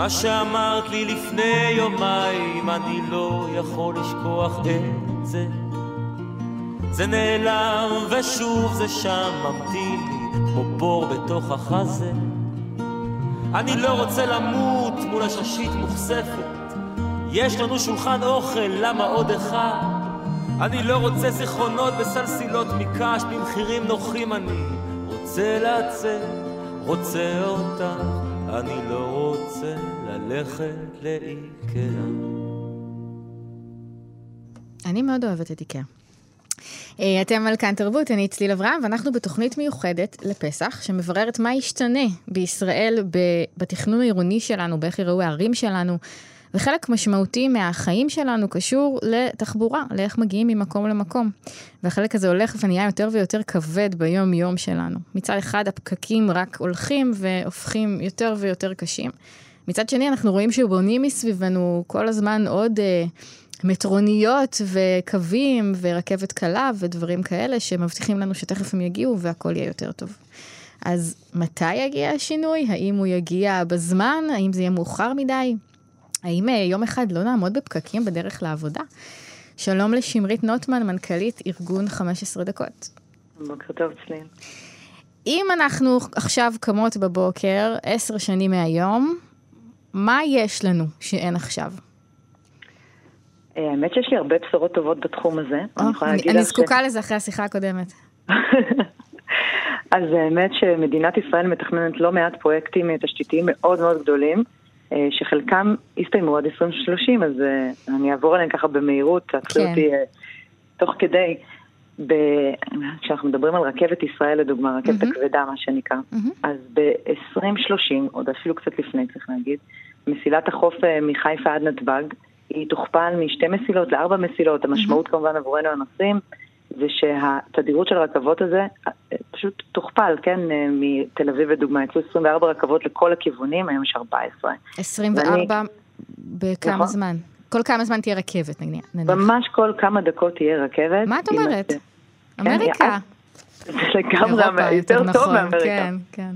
Speaker 6: מה שאמרת לי לפני יומיים, אני לא יכול לשכוח את זה. זה נעלם ושוב זה שם ממתין לי כמו בור בתוך החזה. אני לא רוצה למות מול הששית מוכספת. יש לנו שולחן אוכל, למה עוד אחד? אני לא רוצה זיכרונות בסלסילות מקש במחירים נוחים אני רוצה לצאת, רוצה אותך, אני לא רוצה ללכת לאיקאה.
Speaker 2: אני מאוד אוהבת את איקאה. אה, אתם על כאן תרבות, אני צליל אברהם, ואנחנו בתוכנית מיוחדת לפסח, שמבררת מה ישתנה בישראל בתכנון העירוני שלנו, באיך יראו הערים שלנו, וחלק משמעותי מהחיים שלנו קשור לתחבורה, לאיך מגיעים ממקום למקום. והחלק הזה הולך ונהיה יותר ויותר כבד ביום-יום שלנו. מצד אחד הפקקים רק הולכים והופכים יותר ויותר קשים. מצד שני אנחנו רואים שבונים מסביבנו כל הזמן עוד... אה, מטרוניות וקווים ורכבת קלה ודברים כאלה שמבטיחים לנו שתכף הם יגיעו והכל יהיה יותר טוב. אז מתי יגיע השינוי? האם הוא יגיע בזמן? האם זה יהיה מאוחר מדי? האם אה, יום אחד לא נעמוד בפקקים בדרך לעבודה? שלום לשמרית נוטמן, מנכ"לית ארגון 15 דקות.
Speaker 7: בוקר טוב, צלין.
Speaker 2: אם אנחנו עכשיו קמות בבוקר, עשר שנים מהיום, מה יש לנו שאין עכשיו?
Speaker 7: אה, האמת שיש לי הרבה בשורות טובות בתחום הזה.
Speaker 2: אני זקוקה לזה אחרי השיחה הקודמת.
Speaker 7: אז האמת שמדינת ישראל מתכננת לא מעט פרויקטים תשתיתיים מאוד מאוד גדולים, אה, שחלקם הסתיימו עד 2030, אז אה, אני אעבור עליהם ככה במהירות, תעצרי כן. אותי תוך כדי. כשאנחנו מדברים על רכבת ישראל לדוגמה, רכבת mm-hmm. הכבדה מה שנקרא, mm-hmm. אז ב-2030, עוד אפילו קצת לפני צריך להגיד, מסילת החוף מחיפה עד נתב"ג, היא תוכפל משתי מסילות לארבע מסילות. המשמעות mm-hmm. כמובן עבורנו הנוסעים זה שהתדירות של הרכבות הזה אה, פשוט תוכפל, כן? אה, מתל אביב לדוגמה, יצאו 24 רכבות לכל הכיוונים, היום יש 14.
Speaker 2: 24 ואני... בכמה נכון? זמן? כל כמה זמן תהיה רכבת, נניח?
Speaker 7: ממש כל כמה דקות תהיה רכבת.
Speaker 2: מה את אומרת? אמריקה.
Speaker 7: זה לגמרי יותר טוב נכון, מאמריקה.
Speaker 2: כן, כן.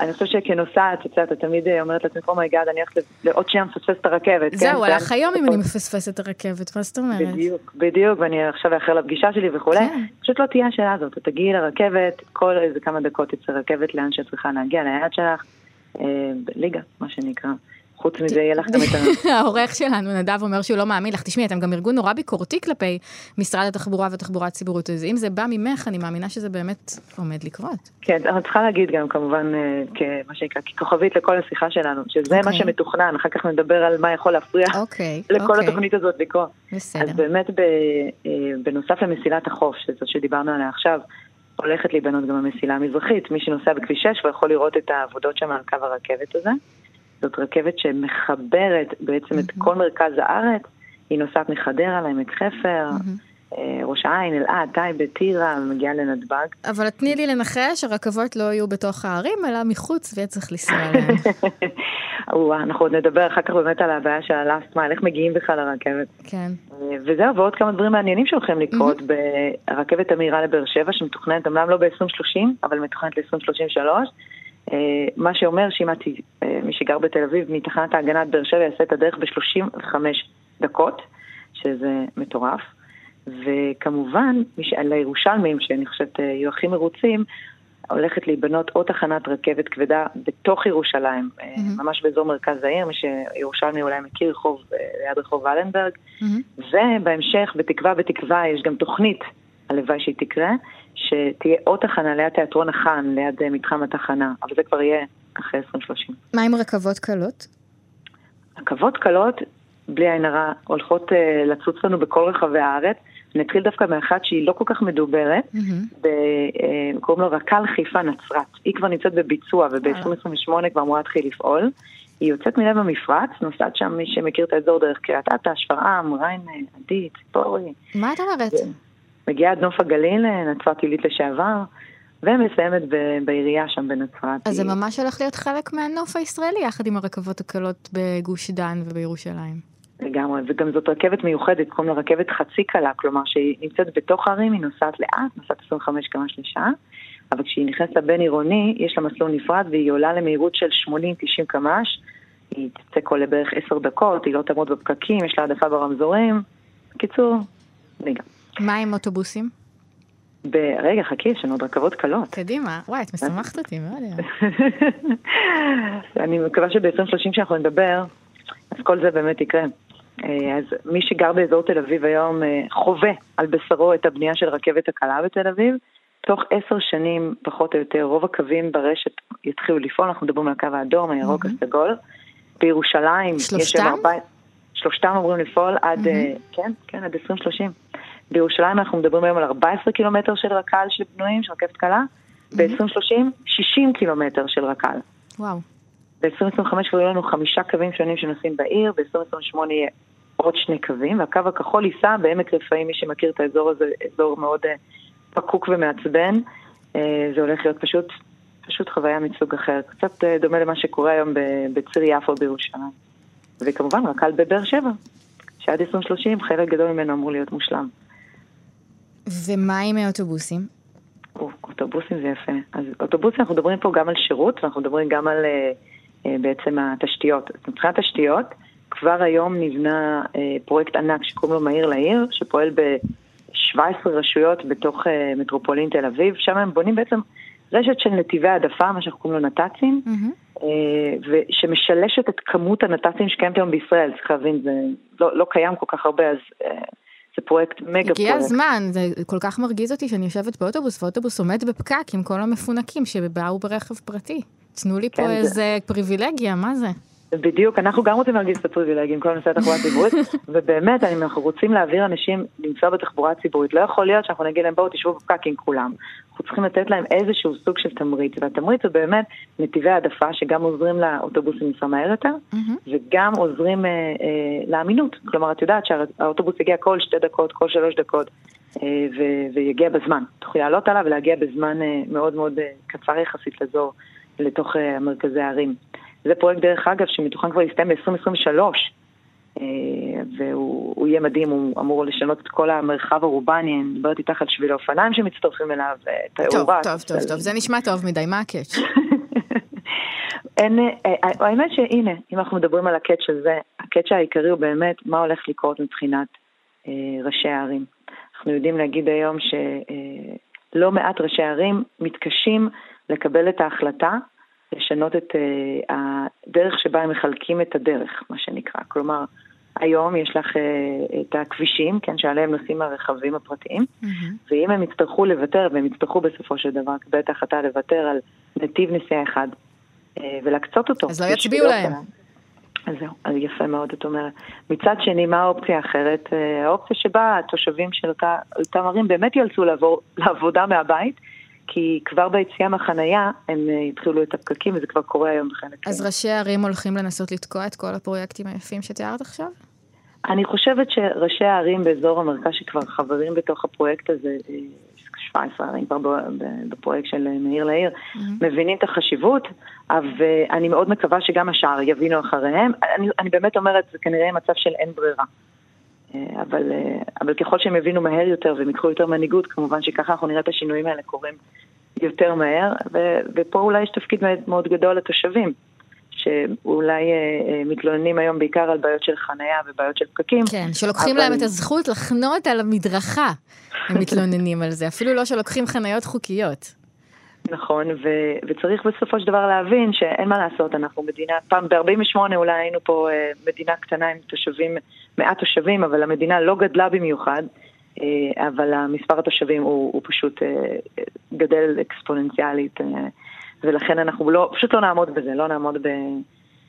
Speaker 7: אני חושבת שכנוסעת, את יודעת, את תמיד אה, אומרת לעצמי, oh my god, אני הולכת לעוד שנייה מפספס את הרכבת.
Speaker 2: כן? זהו, הלך היום אם אני מפספסת את הרכבת, מה זאת אומרת?
Speaker 7: בדיוק, בדיוק, ואני עכשיו אאחר לפגישה שלי וכולי. כן. פשוט לא תהיה השאלה הזאת, את תגיעי לרכבת, כל איזה כמה דקות תצא רכבת לאן שאת צריכה להגיע, ליד שלך, אה, ליגה, מה שנקרא. חוץ מזה יהיה לך גם את ה...
Speaker 2: העורך שלנו, נדב, אומר שהוא לא מאמין לך. תשמעי, אתם גם ארגון נורא ביקורתי כלפי משרד התחבורה והתחבורה הציבורית. אז אם זה בא ממך, אני מאמינה שזה באמת עומד לקרות.
Speaker 7: כן, אני צריכה להגיד גם, כמובן, אה, כמה שנקרא, ככוכבית לכל השיחה שלנו, שזה מה אוקיי. שמתוכנן, אחר כך נדבר על מה יכול להפריע
Speaker 2: אוקיי,
Speaker 7: לכל אוקיי. התוכנית הזאת לקרות.
Speaker 2: בסדר.
Speaker 7: אז באמת, אה, בנוסף למסילת החוף, שזאת שדיברנו עליה עכשיו, הולכת להיבנות גם המסילה המזרחית. מי שנוסע בכביש 6 יכול לראות את העבודות שם על קו הרכבת הזה. זאת רכבת שמחברת בעצם mm-hmm. את כל מרכז הארץ, היא נוסעת מחדרה לעמק חפר, mm-hmm. ראש העין, אלעד, טייבה, טירה, ומגיעה לנתב"ג.
Speaker 2: אבל תני לי לנחש, הרכבות לא יהיו בתוך הערים, אלא מחוץ, ויהיה צריך לנסוע עליהן.
Speaker 7: אנחנו עוד נדבר אחר כך באמת על הבעיה של הלאסט מייל, איך מגיעים בכלל לרכבת.
Speaker 2: כן.
Speaker 7: אה, וזהו, ועוד כמה דברים מעניינים שהולכים לקרות mm-hmm. ברכבת המהירה לבאר שבע, שמתוכננת אמנם לא ב-2030, אבל מתוכננת ל-2033. אה, מה שאומר שאם את, אה, מי שגר בתל אביב, מתחנת ההגנת באר שבע יעשה את הדרך ב-35 דקות, שזה מטורף. וכמובן, לירושלמים, שאני חושבת אה, יהיו הכי מרוצים, הולכת להיבנות עוד תחנת רכבת כבדה בתוך ירושלים, mm-hmm. ממש באזור מרכז העיר, מי שירושלמי אולי מכיר, רחוב, ליד רחוב ולנברג. Mm-hmm. ובהמשך, בתקווה בתקווה, יש גם תוכנית, הלוואי שהיא תקרה, שתהיה עוד תחנה ליד תיאטרון החאן, ליד אה, מתחם התחנה, אבל זה כבר יהיה אחרי 2030.
Speaker 2: מה עם רכבות קלות?
Speaker 7: רכבות קלות, בלי עין הרע, הולכות uh, לצוץ לנו בכל רחבי הארץ. נתחיל דווקא מאחת שהיא לא כל כך מדוברת, mm-hmm. ב, uh, קוראים לו רק"ל חיפה נצרת. היא כבר נמצאת בביצוע וב-2028 כבר אמורה להתחיל לפעול. היא יוצאת מלב המפרץ, נוסעת שם מי שמכיר את האזור דרך קריית אתא, שפרעם, ריינה, עדי, ציפורי.
Speaker 2: מה את אומרת?
Speaker 7: מגיעה עד נוף הגליל, נצרת עילית לשעבר, ומסיימת בעירייה שם בנצרת.
Speaker 2: אז זה ממש הולך להיות חלק מהנוף הישראלי, יחד עם הרכבות הקלות בגוש דן ובירושלים.
Speaker 7: לגמרי, וגם זאת רכבת מיוחדת, קוראים לה רכבת חצי קלה, כלומר שהיא נמצאת בתוך הערים, היא נוסעת לאט, נוסעת 25 קמ"ש לשעה, אבל כשהיא נכנסת לבין עירוני, יש לה מסלול נפרד והיא עולה למהירות של 80-90 קמ"ש, היא תצא כל בערך 10 דקות, היא לא תעמוד בפקקים, יש לה העדפה ברמזורים. בקיצור, רגע.
Speaker 2: מה עם אוטובוסים?
Speaker 7: רגע, חכי, יש לנו עוד רכבות קלות.
Speaker 2: קדימה, וואי, את משמחת אותי מאוד.
Speaker 7: אני מקווה שב-2030 שאנחנו נדבר, אז כל זה באמת יקרה. אה, אז מי שגר באזור תל אביב היום אה, חווה על בשרו את הבנייה של רכבת הקלה בתל אביב. תוך עשר שנים, פחות או יותר, רוב הקווים ברשת יתחילו לפעול, אנחנו מדברים על הקו האדום, הירוק. הסגול. בירושלים,
Speaker 2: שלושתם? יש ארבע...
Speaker 7: שלושתם אמורים לפעול עד, mm-hmm. כן, כן, עד 2030. בירושלים אנחנו מדברים היום על 14 קילומטר של רק"ל שבנויים, של רכבת קלה, mm-hmm. ב-2030, 60 קילומטר של רק"ל.
Speaker 2: וואו.
Speaker 7: ב-2025 כבר יהיו לנו חמישה קווים שונים שנוסעים בעיר, ב-2028 יהיה עוד שני קווים, והקו הכחול ייסע בעמק רפאים, מי שמכיר את האזור הזה, אזור מאוד uh, פקוק ומעצבן. Uh, זה הולך להיות פשוט, פשוט חוויה מסוג אחר, קצת uh, דומה למה שקורה היום בציר יפו בירושלים. וכמובן, רק על בבאר שבע, שעד 2030 חלק גדול ממנו אמור להיות מושלם.
Speaker 2: ומה עם אוטובוסים?
Speaker 7: אוטובוסים זה יפה. אז אוטובוסים, אנחנו מדברים פה גם על שירות, ואנחנו מדברים גם על... Uh, אה, בעצם התשתיות. מבחינת תשתיות, כבר היום נבנה אה, פרויקט ענק שקוראים לו מהיר לעיר, שפועל ב-17 רשויות בתוך אה, מטרופולין תל אביב, שם הם בונים בעצם רשת של נתיבי העדפה, מה שאנחנו קוראים לו נת"צים, mm-hmm. ושמשלשת את כמות הנת"צים שקיימת היום בישראל, צריך להבין, זה לא, לא קיים כל כך הרבה, אז זה פרויקט מגה פרויקט.
Speaker 2: הגיע הזמן, זה כל כך מרגיז אותי שאני יושבת באוטובוס, ואוטובוס עומד בפקק עם כל המפונקים שבאו ברכב פרטי. תנו לי פה כן, איזה זה... פריבילגיה, מה זה?
Speaker 7: בדיוק, אנחנו גם רוצים להרגיש את הפריבילגים, כל נושא התחבורה הציבורית, ובאמת, אנחנו רוצים להעביר אנשים לנסוע בתחבורה הציבורית. לא יכול להיות שאנחנו נגיד להם, בואו תשבו בפקק עם כולם. אנחנו צריכים לתת להם איזשהו סוג של תמריץ, והתמריץ הוא באמת נתיבי העדפה שגם עוזרים לאוטובוסים לנסוע מהר יותר, וגם עוזרים אה, אה, לאמינות. כלומר, את יודעת שהאוטובוס יגיע כל שתי דקות, כל שלוש דקות, אה, ויגיע בזמן. תוכלי לעלות עליו ולהגיע בזמן אה, מאוד מאוד אה, קצר יחסית לאזור. לתוך אה, מרכזי הערים. זה פרויקט, דרך אגב, שמתוכן כבר יסתיים ב-2023, אה, והוא יהיה מדהים, הוא אמור לשנות את כל המרחב האורבני, אני מדברת איתך על שביל האופניים שמצטרפים אליו,
Speaker 2: אה, תאורה. טוב, טוב, טוב, טוב, זה נשמע טוב מדי, מה הקאץ'?
Speaker 7: אין, האמת שהנה, אם אנחנו מדברים על הקאץ' הזה, הקאץ' העיקרי הוא באמת מה הולך לקרות מבחינת אה, ראשי הערים. אנחנו יודעים להגיד היום שלא מעט ראשי ערים מתקשים לקבל את ההחלטה לשנות את uh, הדרך שבה הם מחלקים את הדרך, מה שנקרא. כלומר, היום יש לך uh, את הכבישים, כן, שעליהם נוסעים הרכבים הפרטיים, mm-hmm. ואם הם יצטרכו לוותר, והם יצטרכו בסופו של דבר לקבל את ההחלטה לוותר על נתיב נסיעה אחד uh, ולהקצות אותו.
Speaker 2: אז לא יצביעו להם.
Speaker 7: אז זהו, אז יפה מאוד, את אומרת. מצד שני, מה האופציה האחרת? האופציה שבה התושבים של אותה, אותם ערים באמת יאלצו לעבור לעבודה מהבית, כי כבר ביציאה מהחנייה הם התחילו את הפקקים, וזה כבר קורה היום בחלק.
Speaker 2: אז ראשי הערים הולכים לנסות לתקוע את כל הפרויקטים היפים שתיארת עכשיו?
Speaker 7: אני חושבת שראשי הערים באזור המרכז שכבר חברים בתוך הפרויקט הזה, 17 ערים כבר בפרויקט של מאיר לעיר, mm-hmm. מבינים את החשיבות, ואני מאוד מקווה שגם השאר יבינו אחריהם. אני, אני באמת אומרת, זה כנראה מצב של אין ברירה. אה, אבל, אה, אבל ככל שהם יבינו מהר יותר והם ייקחו יותר מנהיגות, כמובן שככה אנחנו נראה את השינויים האלה קורים יותר מהר, ו, ופה אולי יש תפקיד מאוד גדול לתושבים. שאולי אה, מתלוננים היום בעיקר על בעיות של חנייה ובעיות של פקקים.
Speaker 2: כן, שלוקחים אבל... להם את הזכות לחנות על המדרכה, הם מתלוננים על זה, אפילו לא שלוקחים חניות חוקיות.
Speaker 7: נכון, ו- וצריך בסופו של דבר להבין שאין מה לעשות, אנחנו מדינה, פעם ב-48 אולי היינו פה אה, מדינה קטנה עם תושבים, מעט תושבים, אבל המדינה לא גדלה במיוחד, אה, אבל המספר התושבים הוא, הוא פשוט אה, גדל אקספוננציאלית, אה, ולכן אנחנו לא, פשוט לא נעמוד בזה, לא נעמוד ב...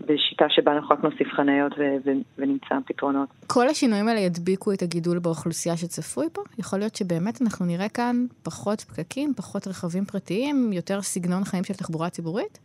Speaker 7: בשיטה שבה אנחנו רק נוסיף חניות ו- ו- ונמצא פתרונות.
Speaker 2: כל השינויים האלה ידביקו את הגידול באוכלוסייה שצפוי פה? יכול להיות שבאמת אנחנו נראה כאן פחות פקקים, פחות רכבים פרטיים, יותר סגנון חיים של תחבורה ציבורית?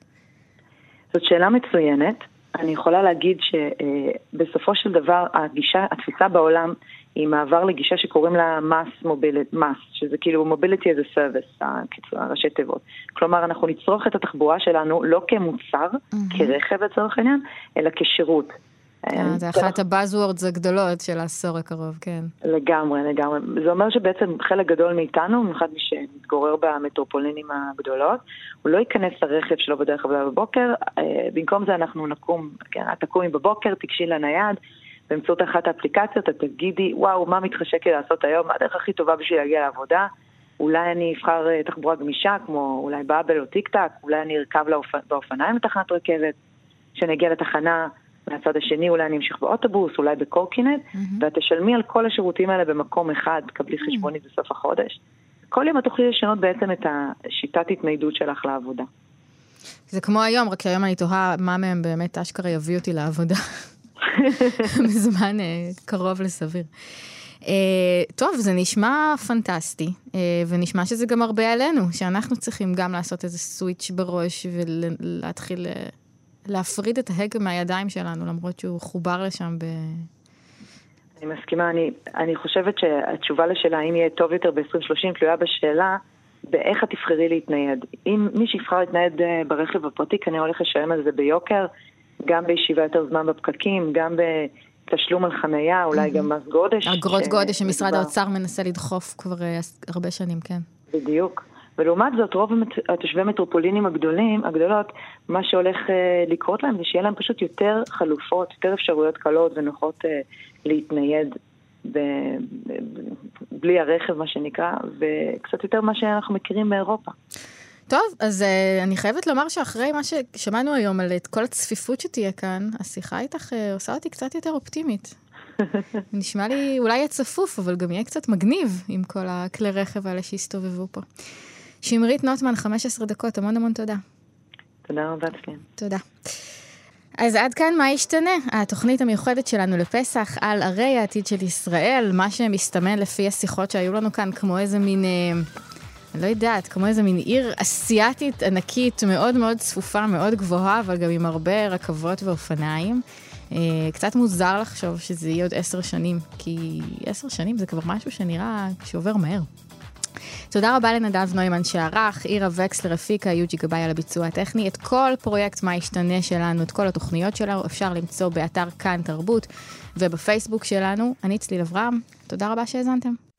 Speaker 7: זאת שאלה מצוינת. אני יכולה להגיד שבסופו של דבר הגישה, התפיסה בעולם היא מעבר לגישה שקוראים לה mass mobility, mass, שזה כאילו mobility as a service, הראשי תיבות. כלומר, אנחנו נצרוך את התחבורה שלנו לא כמוצר, mm-hmm. כרכב לצורך העניין, אלא כשירות.
Speaker 2: אה, זה אחת הבאזוורדס הגדולות של העשור הקרוב, כן.
Speaker 7: לגמרי, לגמרי. זה אומר שבעצם חלק גדול מאיתנו, במיוחד מי שמתגורר במטרופולינים הגדולות, הוא לא ייכנס לרכב שלו בדרך עבודה בבוקר, אה, במקום זה אנחנו נקום, כן, את תקומי בבוקר, תיגשי לנייד, באמצעות אחת האפליקציות, את תגידי, וואו, מה מתחשק לי לעשות היום, מה הדרך הכי טובה בשביל להגיע לעבודה? אולי אני אבחר אה, תחבורה גמישה, כמו אולי באבל או טיק טק, אולי אני ארכב לאופ... באופניים לתחנת רכבת, כשאני אגיע לתחנה, מהצד השני אולי אני אמשיך באוטובוס, אולי בקורקינט, mm-hmm. ואת תשלמי על כל השירותים האלה במקום אחד, תקבלי mm-hmm. חשבונית בסוף החודש. כל יום את תוכלי לשנות בעצם את השיטת התניידות שלך לעבודה.
Speaker 2: זה כמו היום, רק שהיום אני תוהה מה מהם באמת אשכרה יביא אותי לעבודה. בזמן uh, קרוב לסביר. Uh, טוב, זה נשמע פנטסטי, uh, ונשמע שזה גם הרבה עלינו, שאנחנו צריכים גם לעשות איזה סוויץ' בראש ולהתחיל uh, להפריד את ההגה מהידיים שלנו, למרות שהוא חובר לשם ב...
Speaker 7: אני מסכימה, אני, אני חושבת שהתשובה לשאלה האם יהיה טוב יותר ב-2030 תלויה בשאלה באיך את תבחרי להתנייד. אם מי שיבחר להתנייד ברכב הפרטי כנראה הולך לשלם על זה ביוקר, גם בישיבה יותר זמן בפקקים, גם בתשלום על חנייה, אולי גם מס גודש.
Speaker 2: אגרות גודש שמשרד האוצר מנסה לדחוף כבר הרבה שנים, כן.
Speaker 7: בדיוק. ולעומת זאת, רוב התושבי המטרופולינים הגדולים, הגדולות, מה שהולך uh, לקרות להם זה שיהיה להם פשוט יותר חלופות, יותר אפשרויות קלות ונוחות להתנייד ב, בלי הרכב, מה שנקרא, וקצת יותר מה שאנחנו מכירים מאירופה.
Speaker 2: טוב, אז uh, אני חייבת לומר שאחרי מה ששמענו היום על את כל הצפיפות שתהיה כאן, השיחה איתך uh, עושה אותי קצת יותר אופטימית. נשמע לי אולי יהיה צפוף, אבל גם יהיה קצת מגניב עם כל הכלי רכב האלה שיסתובבו פה. שמרית נוטמן, 15 דקות, המון המון תודה.
Speaker 7: תודה רבה, צפין.
Speaker 2: תודה. אז עד כאן מה ישתנה? התוכנית המיוחדת שלנו לפסח על ערי העתיד של ישראל, מה שמסתמן לפי השיחות שהיו לנו כאן כמו איזה מין... אה, אני לא יודעת, כמו איזה מין עיר אסיאתית ענקית, מאוד מאוד צפופה, מאוד גבוהה, אבל גם עם הרבה רכבות ואופניים. אה, קצת מוזר לחשוב שזה יהיה עוד עשר שנים, כי עשר שנים זה כבר משהו שנראה שעובר מהר. תודה רבה לנדב נוימן שערך, עירה וקסלר הפיקה, יוג'י גבאי על הביצוע הטכני. את כל פרויקט מה ישתנה שלנו, את כל התוכניות שלנו, אפשר למצוא באתר כאן תרבות ובפייסבוק שלנו. אני צליל אברהם, תודה רבה שהאזנתם.